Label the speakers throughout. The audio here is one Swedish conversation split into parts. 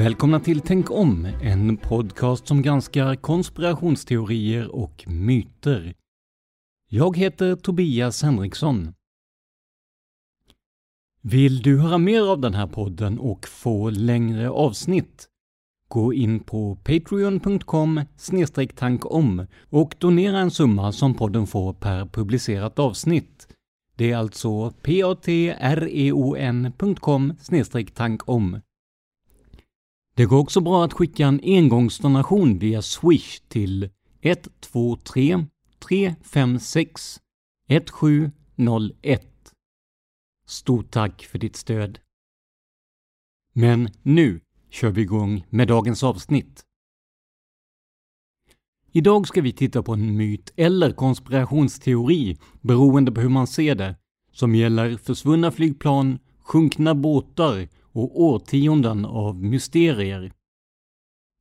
Speaker 1: Välkomna till Tänk om, en podcast som granskar konspirationsteorier och myter. Jag heter Tobias Henriksson. Vill du höra mer av den här podden och få längre avsnitt? Gå in på patreon.com tankom och donera en summa som podden får per publicerat avsnitt. Det är alltså patreon.com e tankom. Det går också bra att skicka en engångsdonation via Swish till 123 356 1701. Stort tack för ditt stöd. Men nu kör vi igång med dagens avsnitt. Idag ska vi titta på en myt eller konspirationsteori, beroende på hur man ser det, som gäller försvunna flygplan, sjunkna båtar och årtionden av mysterier.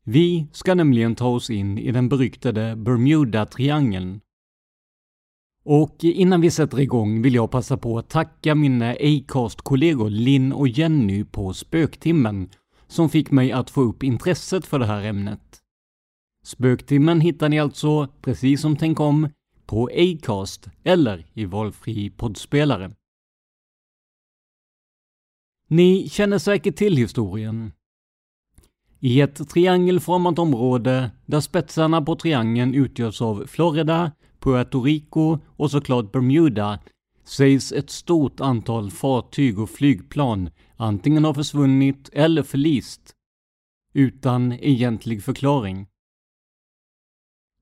Speaker 1: Vi ska nämligen ta oss in i den beryktade Bermuda-triangeln. Och innan vi sätter igång vill jag passa på att tacka mina Acast-kollegor Linn och Jenny på Spöktimmen som fick mig att få upp intresset för det här ämnet. Spöktimmen hittar ni alltså, precis som Tänk om, på Acast eller i valfri poddspelare. Ni känner säkert till historien. I ett triangelformat område där spetsarna på triangeln utgörs av Florida, Puerto Rico och såklart Bermuda sägs ett stort antal fartyg och flygplan antingen ha försvunnit eller förlist utan egentlig förklaring.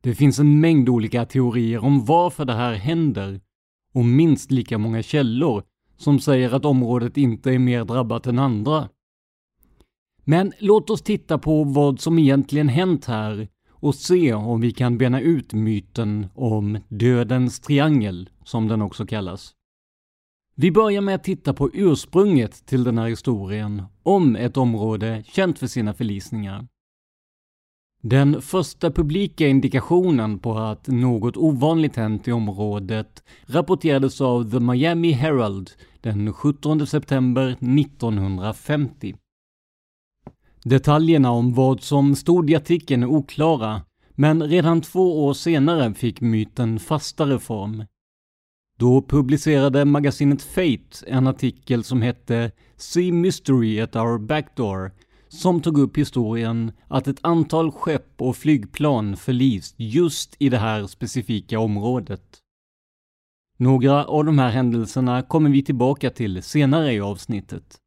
Speaker 1: Det finns en mängd olika teorier om varför det här händer och minst lika många källor som säger att området inte är mer drabbat än andra. Men låt oss titta på vad som egentligen hänt här och se om vi kan bena ut myten om dödens triangel, som den också kallas. Vi börjar med att titta på ursprunget till den här historien om ett område känt för sina förlisningar. Den första publika indikationen på att något ovanligt hänt i området rapporterades av The Miami Herald den 17 september 1950. Detaljerna om vad som stod i artikeln är oklara, men redan två år senare fick myten fastare form. Då publicerade magasinet Fate en artikel som hette “See Mystery at Our Backdoor” som tog upp historien att ett antal skepp och flygplan förlist just i det här specifika området. Några av de här händelserna kommer vi tillbaka till senare i avsnittet.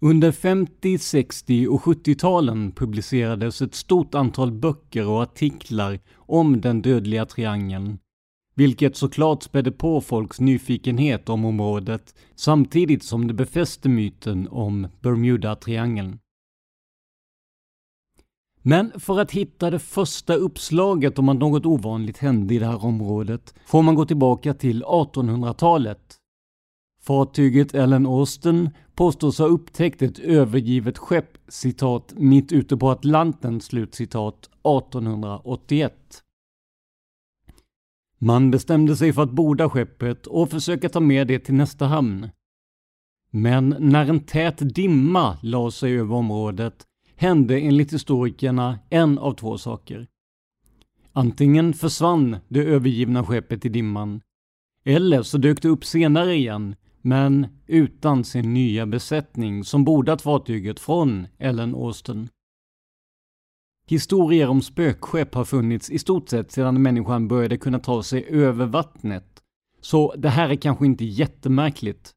Speaker 1: Under 50-, 60 och 70-talen publicerades ett stort antal böcker och artiklar om den dödliga triangeln, vilket såklart spädde på folks nyfikenhet om området samtidigt som det befäste myten om Bermuda-triangeln. Men för att hitta det första uppslaget om att något ovanligt hände i det här området får man gå tillbaka till 1800-talet. Fartyget Ellen Austin påstås ha upptäckt ett övergivet skepp citat mitt ute på Atlanten slutcitat 1881. Man bestämde sig för att borda skeppet och försöka ta med det till nästa hamn. Men när en tät dimma la sig över området hände enligt historikerna en av två saker. Antingen försvann det övergivna skeppet i dimman, eller så dök det upp senare igen, men utan sin nya besättning som bordat fartyget från Ellen Austin. Historier om spökskepp har funnits i stort sett sedan människan började kunna ta sig över vattnet. Så det här är kanske inte jättemärkligt.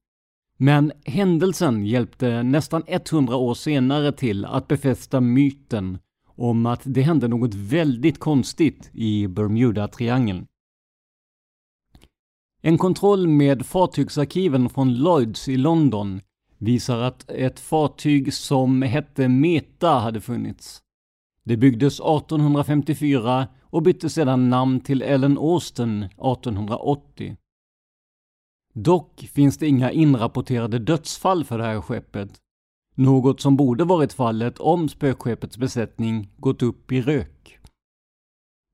Speaker 1: Men händelsen hjälpte nästan 100 år senare till att befästa myten om att det hände något väldigt konstigt i Bermuda-triangeln. En kontroll med fartygsarkiven från Lloyds i London visar att ett fartyg som hette Meta hade funnits. Det byggdes 1854 och bytte sedan namn till Ellen Austin 1880. Dock finns det inga inrapporterade dödsfall för det här skeppet. Något som borde varit fallet om spökskeppets besättning gått upp i rök.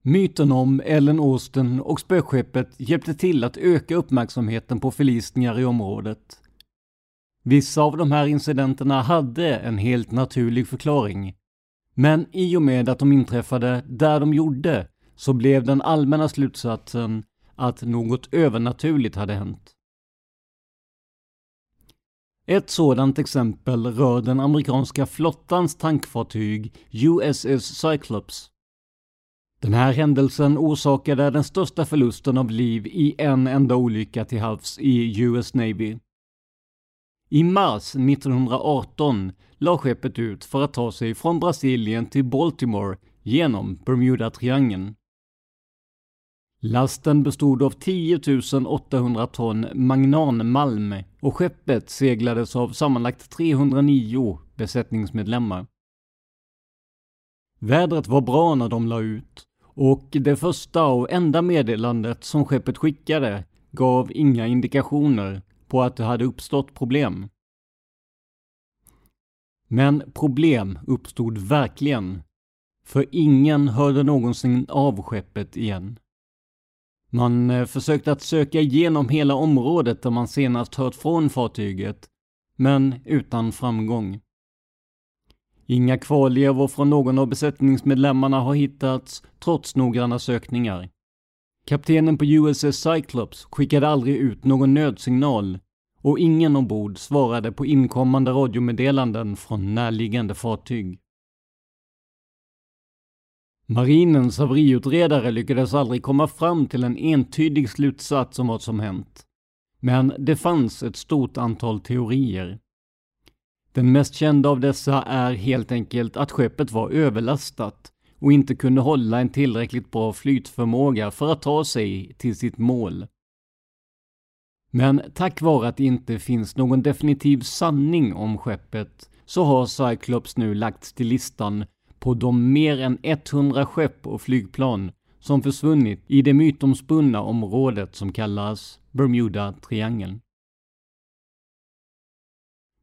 Speaker 1: Myten om Ellen Austin och spökskeppet hjälpte till att öka uppmärksamheten på förlisningar i området. Vissa av de här incidenterna hade en helt naturlig förklaring. Men i och med att de inträffade där de gjorde så blev den allmänna slutsatsen att något övernaturligt hade hänt. Ett sådant exempel rör den amerikanska flottans tankfartyg USS Cyclops. Den här händelsen orsakade den största förlusten av liv i en enda olycka till havs i US Navy. I mars 1918 la skeppet ut för att ta sig från Brasilien till Baltimore genom Bermuda-triangeln. Lasten bestod av 10 800 ton magnanmalm och skeppet seglades av sammanlagt 309 besättningsmedlemmar. Vädret var bra när de la ut och det första och enda meddelandet som skeppet skickade gav inga indikationer på att det hade uppstått problem. Men problem uppstod verkligen, för ingen hörde någonsin av skeppet igen. Man eh, försökte att söka igenom hela området där man senast hört från fartyget, men utan framgång. Inga kvarlevor från någon av besättningsmedlemmarna har hittats trots noggranna sökningar. Kaptenen på USS Cyclops skickade aldrig ut någon nödsignal och ingen ombord svarade på inkommande radiomeddelanden från närliggande fartyg. Marinens haveriutredare lyckades aldrig komma fram till en entydig slutsats om vad som hänt. Men det fanns ett stort antal teorier. Den mest kända av dessa är helt enkelt att skeppet var överlastat och inte kunde hålla en tillräckligt bra flytförmåga för att ta sig till sitt mål. Men tack vare att det inte finns någon definitiv sanning om skeppet så har Cyclops nu lagts till listan på de mer än 100 skepp och flygplan som försvunnit i det mytomspunna området som kallas Bermuda-triangeln.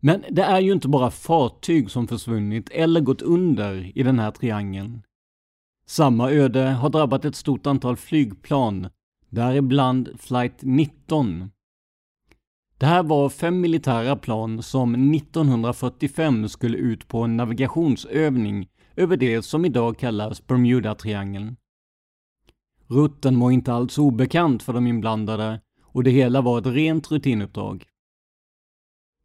Speaker 1: Men det är ju inte bara fartyg som försvunnit eller gått under i den här triangeln. Samma öde har drabbat ett stort antal flygplan, däribland flight 19. Det här var fem militära plan som 1945 skulle ut på en navigationsövning över det som idag kallas Bermuda-triangeln. Rutten var inte alls obekant för de inblandade och det hela var ett rent rutinuppdrag.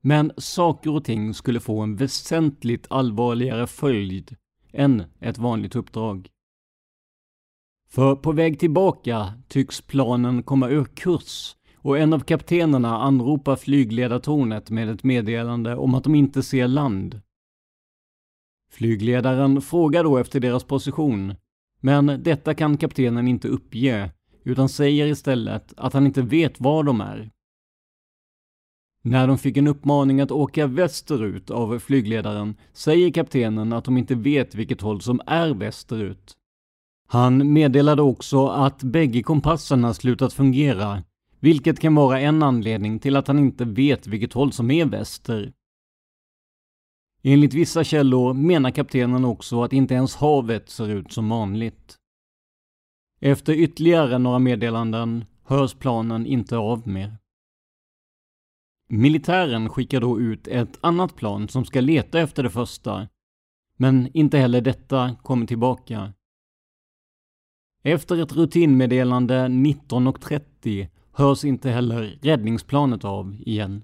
Speaker 1: Men saker och ting skulle få en väsentligt allvarligare följd än ett vanligt uppdrag. För på väg tillbaka tycks planen komma ur kurs och en av kaptenerna anropar flygledartornet med ett meddelande om att de inte ser land. Flygledaren frågar då efter deras position, men detta kan kaptenen inte uppge, utan säger istället att han inte vet var de är. När de fick en uppmaning att åka västerut av flygledaren säger kaptenen att de inte vet vilket håll som är västerut. Han meddelade också att bägge kompasserna slutat fungera, vilket kan vara en anledning till att han inte vet vilket håll som är väster. Enligt vissa källor menar kaptenen också att inte ens havet ser ut som vanligt. Efter ytterligare några meddelanden hörs planen inte av mer. Militären skickar då ut ett annat plan som ska leta efter det första, men inte heller detta kommer tillbaka. Efter ett rutinmeddelande 19.30 hörs inte heller räddningsplanet av igen.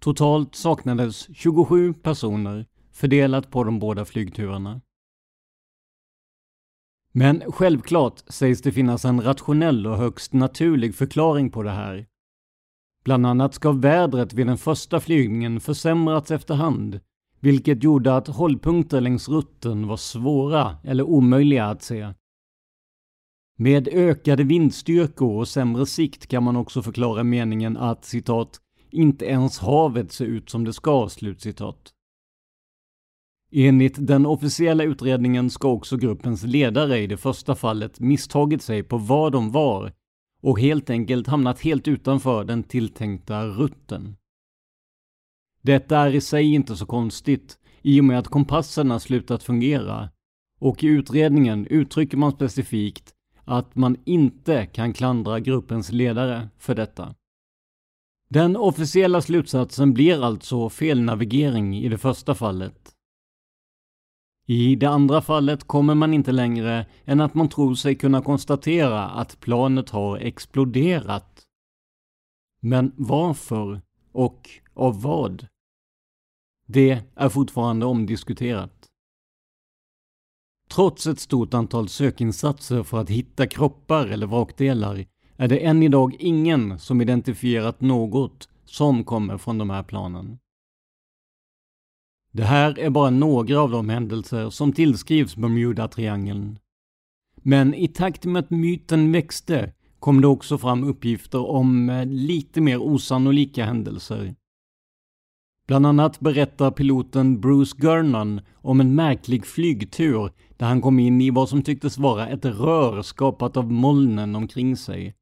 Speaker 1: Totalt saknades 27 personer fördelat på de båda flygturerna. Men självklart sägs det finnas en rationell och högst naturlig förklaring på det här. Bland annat ska vädret vid den första flygningen försämrats efterhand, vilket gjorde att hållpunkter längs rutten var svåra eller omöjliga att se. Med ökade vindstyrkor och sämre sikt kan man också förklara meningen att citat inte ens havet ser ut som det ska, slutcitat. Enligt den officiella utredningen ska också gruppens ledare i det första fallet misstagit sig på var de var och helt enkelt hamnat helt utanför den tilltänkta rutten. Detta är i sig inte så konstigt i och med att kompasserna slutat fungera och i utredningen uttrycker man specifikt att man inte kan klandra gruppens ledare för detta. Den officiella slutsatsen blir alltså felnavigering i det första fallet. I det andra fallet kommer man inte längre än att man tror sig kunna konstatera att planet har exploderat. Men varför och av vad? Det är fortfarande omdiskuterat. Trots ett stort antal sökinsatser för att hitta kroppar eller vrakdelar är det än idag ingen som identifierat något som kommer från de här planen. Det här är bara några av de händelser som tillskrivs Bermuda-triangeln. Men i takt med att myten växte kom det också fram uppgifter om eh, lite mer osannolika händelser. Bland annat berättar piloten Bruce Gernon om en märklig flygtur där han kom in i vad som tycktes vara ett rör skapat av molnen omkring sig.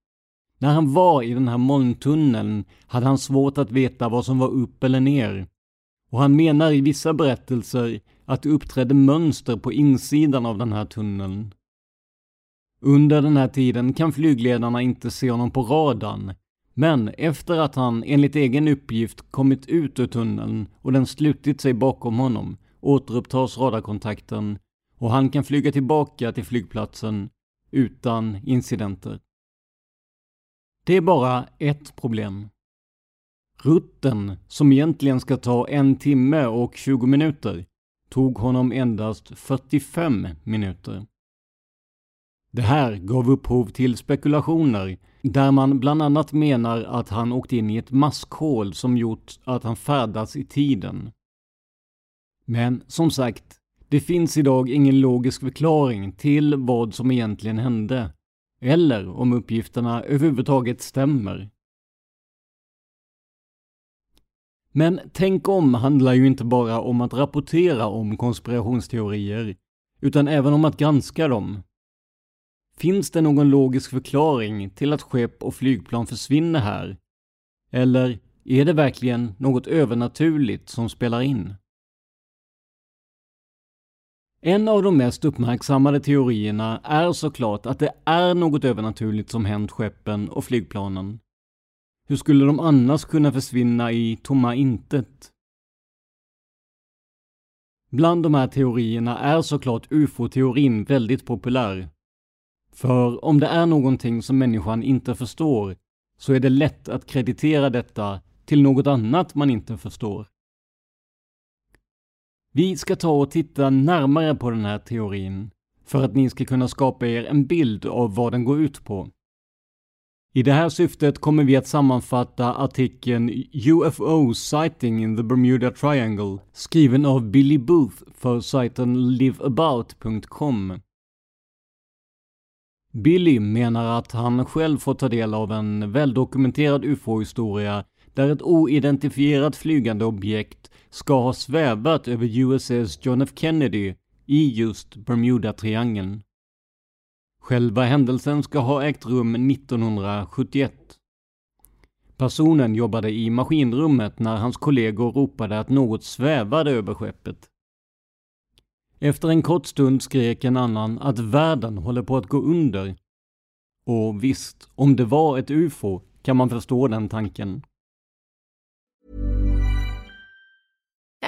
Speaker 1: När han var i den här molntunneln hade han svårt att veta vad som var upp eller ner. Och han menar i vissa berättelser att det uppträdde mönster på insidan av den här tunneln. Under den här tiden kan flygledarna inte se honom på radarn, men efter att han enligt egen uppgift kommit ut ur tunneln och den slutit sig bakom honom återupptas radarkontakten och han kan flyga tillbaka till flygplatsen utan incidenter. Det är bara ett problem. Rutten, som egentligen ska ta en timme och 20 minuter, tog honom endast 45 minuter. Det här gav upphov till spekulationer där man bland annat menar att han åkt in i ett maskhål som gjort att han färdats i tiden. Men som sagt, det finns idag ingen logisk förklaring till vad som egentligen hände, eller om uppgifterna överhuvudtaget stämmer. Men Tänk om handlar ju inte bara om att rapportera om konspirationsteorier, utan även om att granska dem. Finns det någon logisk förklaring till att skepp och flygplan försvinner här? Eller är det verkligen något övernaturligt som spelar in? En av de mest uppmärksammade teorierna är såklart att det är något övernaturligt som hänt skeppen och flygplanen. Hur skulle de annars kunna försvinna i tomma intet? Bland de här teorierna är såklart ufo-teorin väldigt populär. För om det är någonting som människan inte förstår så är det lätt att kreditera detta till något annat man inte förstår. Vi ska ta och titta närmare på den här teorin för att ni ska kunna skapa er en bild av vad den går ut på. I det här syftet kommer vi att sammanfatta artikeln UFO sighting in the Bermuda Triangle skriven av Billy Booth för sajten liveabout.com. Billy menar att han själv får ta del av en väldokumenterad ufo-historia där ett oidentifierat flygande objekt ska ha svävat över USS John F Kennedy i just Bermuda-triangeln. Själva händelsen ska ha ägt rum 1971. Personen jobbade i maskinrummet när hans kollegor ropade att något svävade över skeppet. Efter en kort stund skrek en annan att världen håller på att gå under. Och visst, om det var ett UFO kan man förstå den tanken.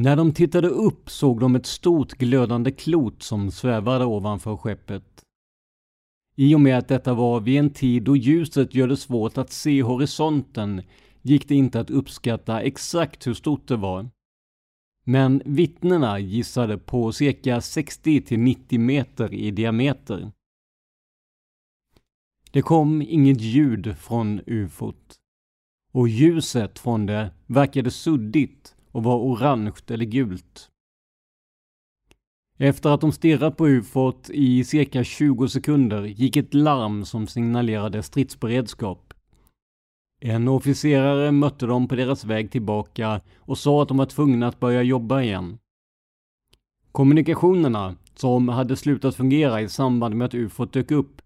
Speaker 1: När de tittade upp såg de ett stort glödande klot som svävade ovanför skeppet. I och med att detta var vid en tid då ljuset gör det svårt att se horisonten gick det inte att uppskatta exakt hur stort det var. Men vittnena gissade på cirka 60 till 90 meter i diameter. Det kom inget ljud från ufot. Och ljuset från det verkade suddigt och var orange eller gult. Efter att de stirrat på ufot i cirka 20 sekunder gick ett larm som signalerade stridsberedskap. En officerare mötte dem på deras väg tillbaka och sa att de var tvungna att börja jobba igen. Kommunikationerna, som hade slutat fungera i samband med att ufot dök upp,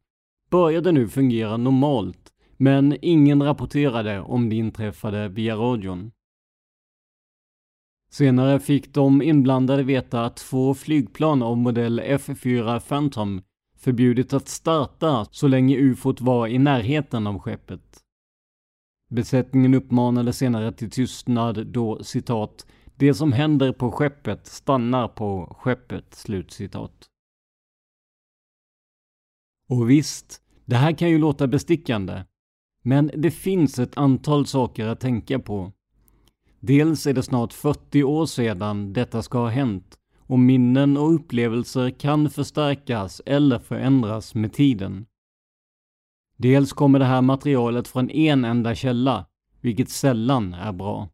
Speaker 1: började nu fungera normalt, men ingen rapporterade om det inträffade via radion. Senare fick de inblandade veta att två flygplan av modell F4 Phantom förbjudit att starta så länge ufot var i närheten av skeppet. Besättningen uppmanade senare till tystnad då citat ”Det som händer på skeppet stannar på skeppet”. Slutcitat. Och visst, det här kan ju låta bestickande. Men det finns ett antal saker att tänka på. Dels är det snart 40 år sedan detta ska ha hänt och minnen och upplevelser kan förstärkas eller förändras med tiden. Dels kommer det här materialet från en enda källa, vilket sällan är bra.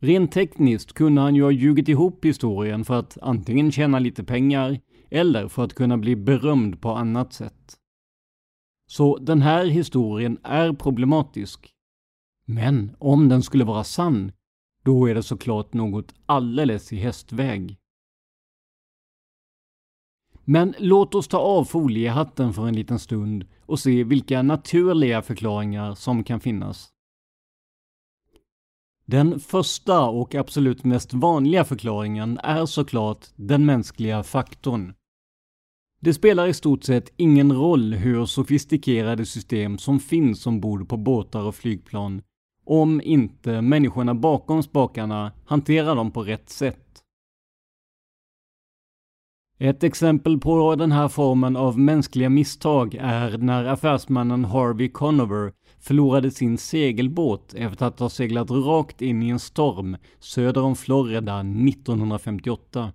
Speaker 1: Rent tekniskt kunde han ju ha ljugit ihop historien för att antingen tjäna lite pengar eller för att kunna bli berömd på annat sätt. Så den här historien är problematisk. Men om den skulle vara sann, då är det såklart något alldeles i hästväg. Men låt oss ta av foliehatten för en liten stund och se vilka naturliga förklaringar som kan finnas. Den första och absolut mest vanliga förklaringen är såklart den mänskliga faktorn. Det spelar i stort sett ingen roll hur sofistikerade system som finns ombord på båtar och flygplan om inte människorna bakom spakarna hanterar dem på rätt sätt. Ett exempel på den här formen av mänskliga misstag är när affärsmannen Harvey Conover förlorade sin segelbåt efter att ha seglat rakt in i en storm söder om Florida 1958.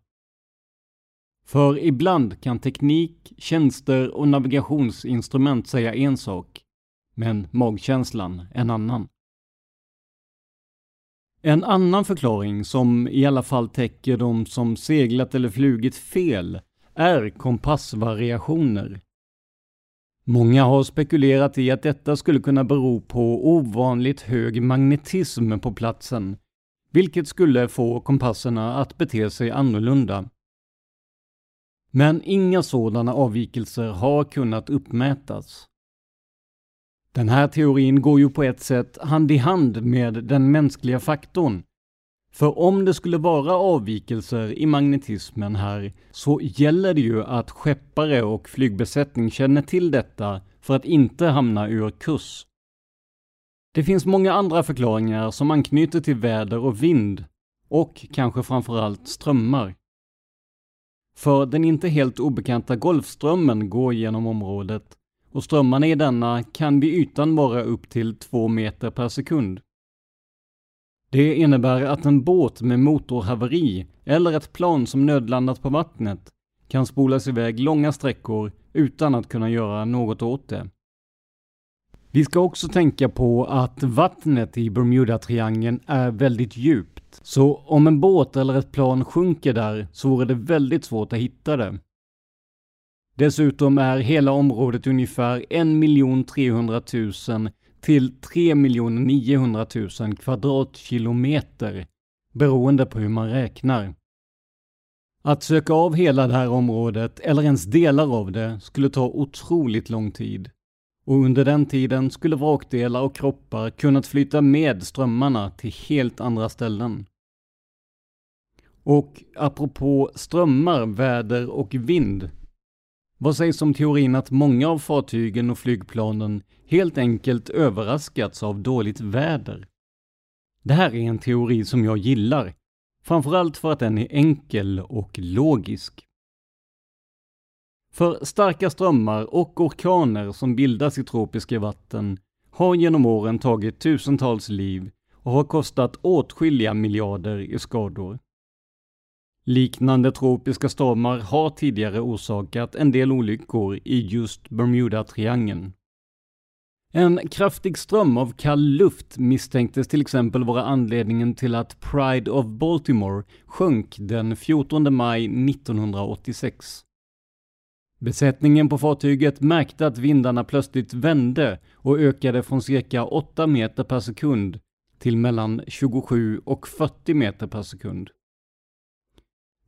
Speaker 1: För ibland kan teknik, tjänster och navigationsinstrument säga en sak, men magkänslan en annan. En annan förklaring som i alla fall täcker de som seglat eller flugit fel är kompassvariationer. Många har spekulerat i att detta skulle kunna bero på ovanligt hög magnetism på platsen, vilket skulle få kompasserna att bete sig annorlunda. Men inga sådana avvikelser har kunnat uppmätas. Den här teorin går ju på ett sätt hand i hand med den mänskliga faktorn. För om det skulle vara avvikelser i magnetismen här så gäller det ju att skeppare och flygbesättning känner till detta för att inte hamna ur kurs. Det finns många andra förklaringar som anknyter till väder och vind och kanske framförallt strömmar. För den inte helt obekanta Golfströmmen går genom området och strömmarna i denna kan vid ytan vara upp till 2 meter per sekund. Det innebär att en båt med motorhaveri eller ett plan som nödlandat på vattnet kan spolas iväg långa sträckor utan att kunna göra något åt det. Vi ska också tänka på att vattnet i Bermuda-triangeln är väldigt djupt. Så om en båt eller ett plan sjunker där så vore det väldigt svårt att hitta det. Dessutom är hela området ungefär 1 300 000 till 3 900 000 kvadratkilometer beroende på hur man räknar. Att söka av hela det här området, eller ens delar av det, skulle ta otroligt lång tid. Och under den tiden skulle vrakdelar och kroppar kunnat flyta med strömmarna till helt andra ställen. Och apropå strömmar, väder och vind vad sägs om teorin att många av fartygen och flygplanen helt enkelt överraskats av dåligt väder? Det här är en teori som jag gillar, framförallt för att den är enkel och logisk. För starka strömmar och orkaner som bildas i tropiska vatten har genom åren tagit tusentals liv och har kostat åtskilliga miljarder i skador. Liknande tropiska stormar har tidigare orsakat en del olyckor i just Bermuda-triangeln. En kraftig ström av kall luft misstänktes till exempel vara anledningen till att Pride of Baltimore sjönk den 14 maj 1986. Besättningen på fartyget märkte att vindarna plötsligt vände och ökade från cirka 8 meter per sekund till mellan 27 och 40 meter per sekund.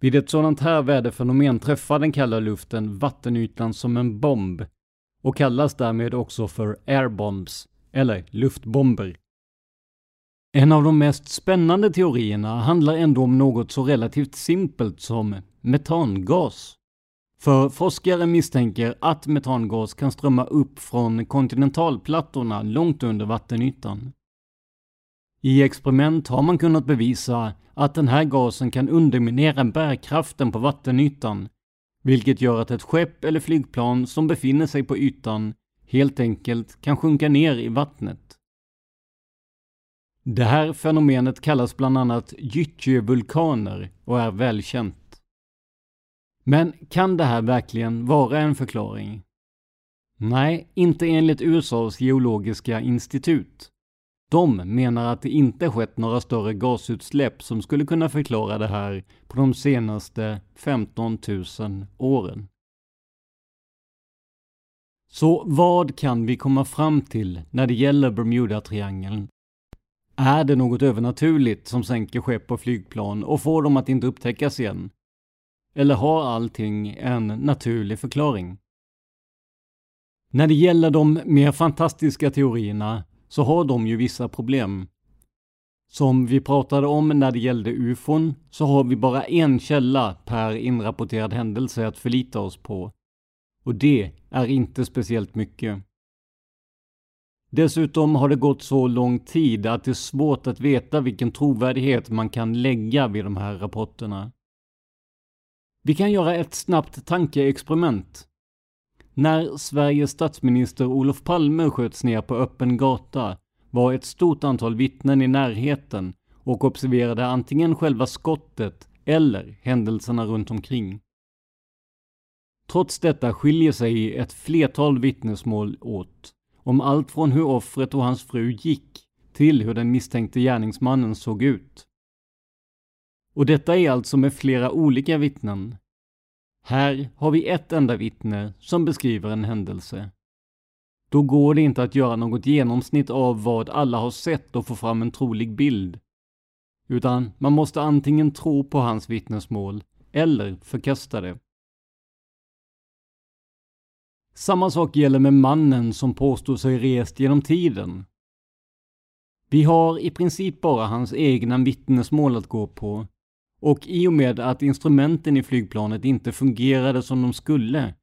Speaker 1: Vid ett sådant här väderfenomen träffar den kalla luften vattenytan som en bomb och kallas därmed också för airbombs, eller luftbomber. En av de mest spännande teorierna handlar ändå om något så relativt simpelt som metangas. För forskare misstänker att metangas kan strömma upp från kontinentalplattorna långt under vattenytan. I experiment har man kunnat bevisa att den här gasen kan underminera bärkraften på vattenytan, vilket gör att ett skepp eller flygplan som befinner sig på ytan helt enkelt kan sjunka ner i vattnet. Det här fenomenet kallas bland annat gyttjevulkaner och är välkänt. Men kan det här verkligen vara en förklaring? Nej, inte enligt USAs geologiska institut. De menar att det inte skett några större gasutsläpp som skulle kunna förklara det här på de senaste 15 000 åren. Så vad kan vi komma fram till när det gäller Bermuda-triangeln? Är det något övernaturligt som sänker skepp och flygplan och får dem att inte upptäckas igen? Eller har allting en naturlig förklaring? När det gäller de mer fantastiska teorierna så har de ju vissa problem. Som vi pratade om när det gällde ufon så har vi bara en källa per inrapporterad händelse att förlita oss på. Och det är inte speciellt mycket. Dessutom har det gått så lång tid att det är svårt att veta vilken trovärdighet man kan lägga vid de här rapporterna. Vi kan göra ett snabbt tankeexperiment. När Sveriges statsminister Olof Palme sköts ner på öppen gata var ett stort antal vittnen i närheten och observerade antingen själva skottet eller händelserna runt omkring. Trots detta skiljer sig ett flertal vittnesmål åt om allt från hur offret och hans fru gick till hur den misstänkte gärningsmannen såg ut. Och detta är alltså med flera olika vittnen. Här har vi ett enda vittne som beskriver en händelse. Då går det inte att göra något genomsnitt av vad alla har sett och få fram en trolig bild. Utan man måste antingen tro på hans vittnesmål eller förkasta det. Samma sak gäller med mannen som påstår sig rest genom tiden. Vi har i princip bara hans egna vittnesmål att gå på. Och i och med att instrumenten i flygplanet inte fungerade som de skulle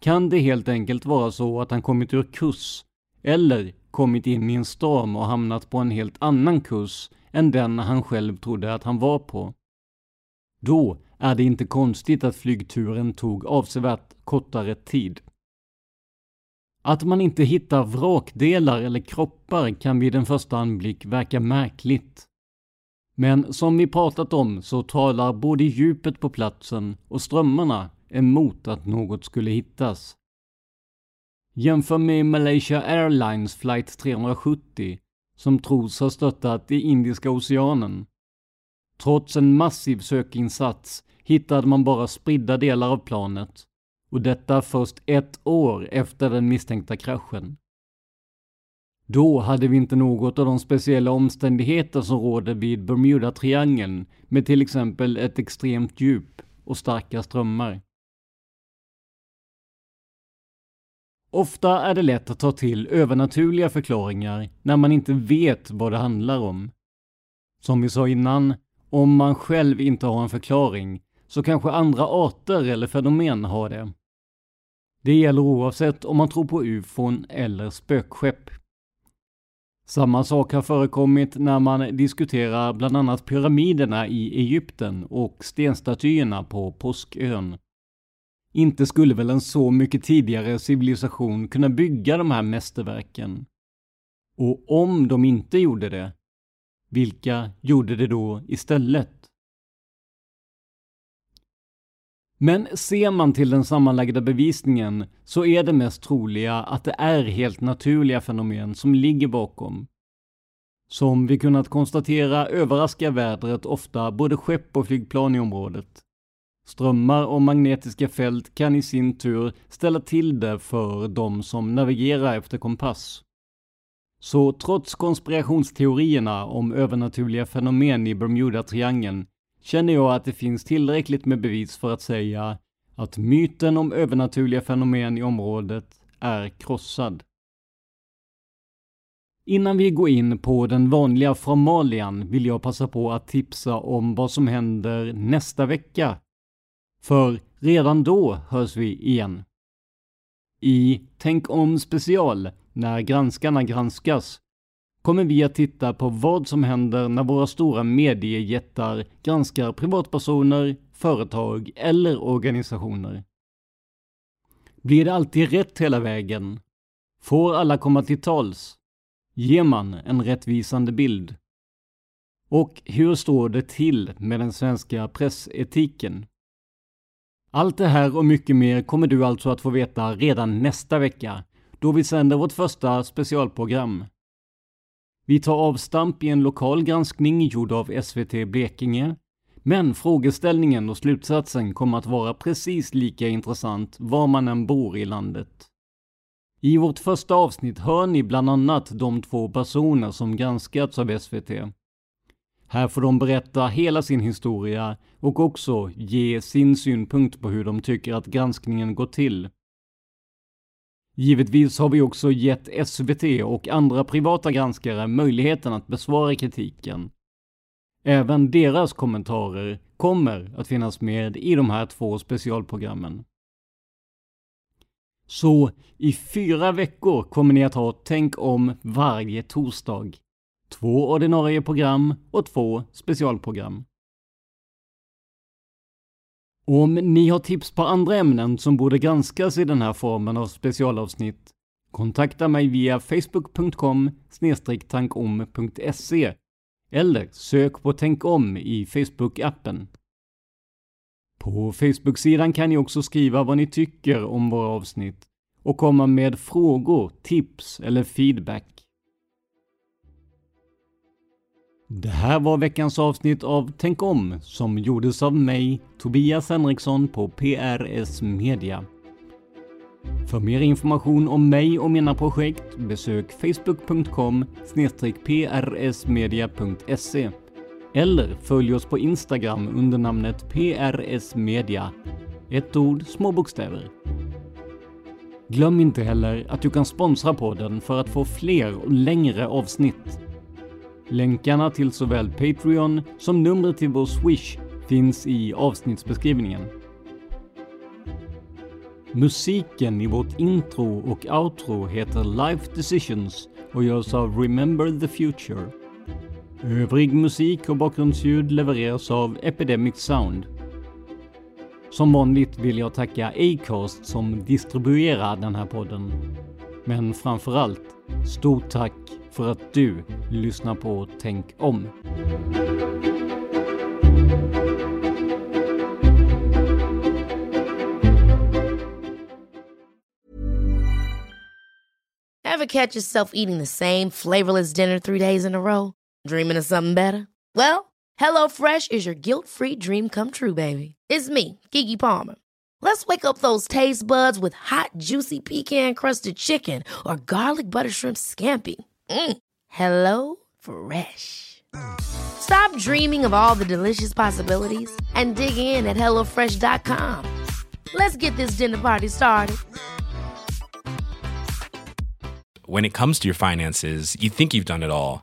Speaker 1: kan det helt enkelt vara så att han kommit ur kurs eller kommit in i en storm och hamnat på en helt annan kurs än den han själv trodde att han var på. Då är det inte konstigt att flygturen tog avsevärt kortare tid. Att man inte hittar vrakdelar eller kroppar kan vid en första anblick verka märkligt. Men som vi pratat om så talar både djupet på platsen och strömmarna emot att något skulle hittas. Jämför med Malaysia Airlines flight 370 som tros ha störtat i Indiska oceanen. Trots en massiv sökinsats hittade man bara spridda delar av planet och detta först ett år efter den misstänkta kraschen. Då hade vi inte något av de speciella omständigheter som råder vid Bermuda-triangeln med till exempel ett extremt djup och starka strömmar. Ofta är det lätt att ta till övernaturliga förklaringar när man inte vet vad det handlar om. Som vi sa innan, om man själv inte har en förklaring så kanske andra arter eller fenomen har det. Det gäller oavsett om man tror på ufon eller spökskepp. Samma sak har förekommit när man diskuterar bland annat pyramiderna i Egypten och stenstatyerna på Påskön. Inte skulle väl en så mycket tidigare civilisation kunna bygga de här mästerverken? Och om de inte gjorde det, vilka gjorde det då istället? Men ser man till den sammanlagda bevisningen så är det mest troliga att det är helt naturliga fenomen som ligger bakom. Som vi kunnat konstatera överraskar vädret ofta både skepp och flygplan i området. Strömmar och magnetiska fält kan i sin tur ställa till det för de som navigerar efter kompass. Så trots konspirationsteorierna om övernaturliga fenomen i Bermuda-triangeln känner jag att det finns tillräckligt med bevis för att säga att myten om övernaturliga fenomen i området är krossad. Innan vi går in på den vanliga formalian vill jag passa på att tipsa om vad som händer nästa vecka. För redan då hörs vi igen. I Tänk om special, när granskarna granskas, kommer vi att titta på vad som händer när våra stora mediejättar granskar privatpersoner, företag eller organisationer. Blir det alltid rätt hela vägen? Får alla komma till tals? Ger man en rättvisande bild? Och hur står det till med den svenska pressetiken? Allt det här och mycket mer kommer du alltså att få veta redan nästa vecka, då vi sänder vårt första specialprogram. Vi tar avstamp i en lokal granskning gjord av SVT Blekinge. Men frågeställningen och slutsatsen kommer att vara precis lika intressant var man än bor i landet. I vårt första avsnitt hör ni bland annat de två personer som granskats av SVT. Här får de berätta hela sin historia och också ge sin synpunkt på hur de tycker att granskningen går till. Givetvis har vi också gett SVT och andra privata granskare möjligheten att besvara kritiken. Även deras kommentarer kommer att finnas med i de här två specialprogrammen. Så i fyra veckor kommer ni att ha Tänk om varje torsdag. Två ordinarie program och två specialprogram. Om ni har tips på andra ämnen som borde granskas i den här formen av specialavsnitt, kontakta mig via facebook.com tankom.se eller sök på Tänk om i Facebook-appen. På Facebook-sidan kan ni också skriva vad ni tycker om våra avsnitt och komma med frågor, tips eller feedback. Det här var veckans avsnitt av Tänk om som gjordes av mig, Tobias Henriksson på PRS Media. För mer information om mig och mina projekt besök facebook.com prsmedia.se eller följ oss på Instagram under namnet PRS Media. Ett ord, små bokstäver. Glöm inte heller att du kan sponsra podden för att få fler och längre avsnitt. Länkarna till såväl Patreon som numret till vår Swish finns i avsnittsbeskrivningen. Musiken i vårt intro och outro heter Life Decisions och görs av Remember the Future. Övrig musik och bakgrundsljud levereras av Epidemic Sound. Som vanligt vill jag tacka Acast som distribuerar den här podden. Men framförallt, stort tack för att du lyssnar på Tänk om.
Speaker 2: Have catch yourself eating the same flavorless dinner three days in a row? Dreaming of something better? Well, HelloFresh is your guilt-free dream come true, baby. It's me, Gigi Palmer. Let's wake up those taste buds with hot, juicy pecan-crusted chicken or garlic butter shrimp scampi. Mm. Hello Fresh. Stop dreaming of all the delicious possibilities and dig in at HelloFresh.com. Let's get this dinner party started.
Speaker 3: When it comes to your finances, you think you've done it all.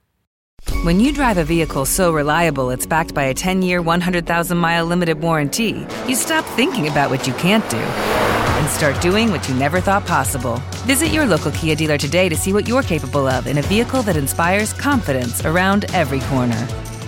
Speaker 4: When you drive a vehicle so reliable it's backed by a 10 year, 100,000 mile limited warranty, you stop thinking about what you can't do and start doing what you never thought possible. Visit your local Kia dealer today to see what you're capable of in a vehicle that inspires confidence around every corner.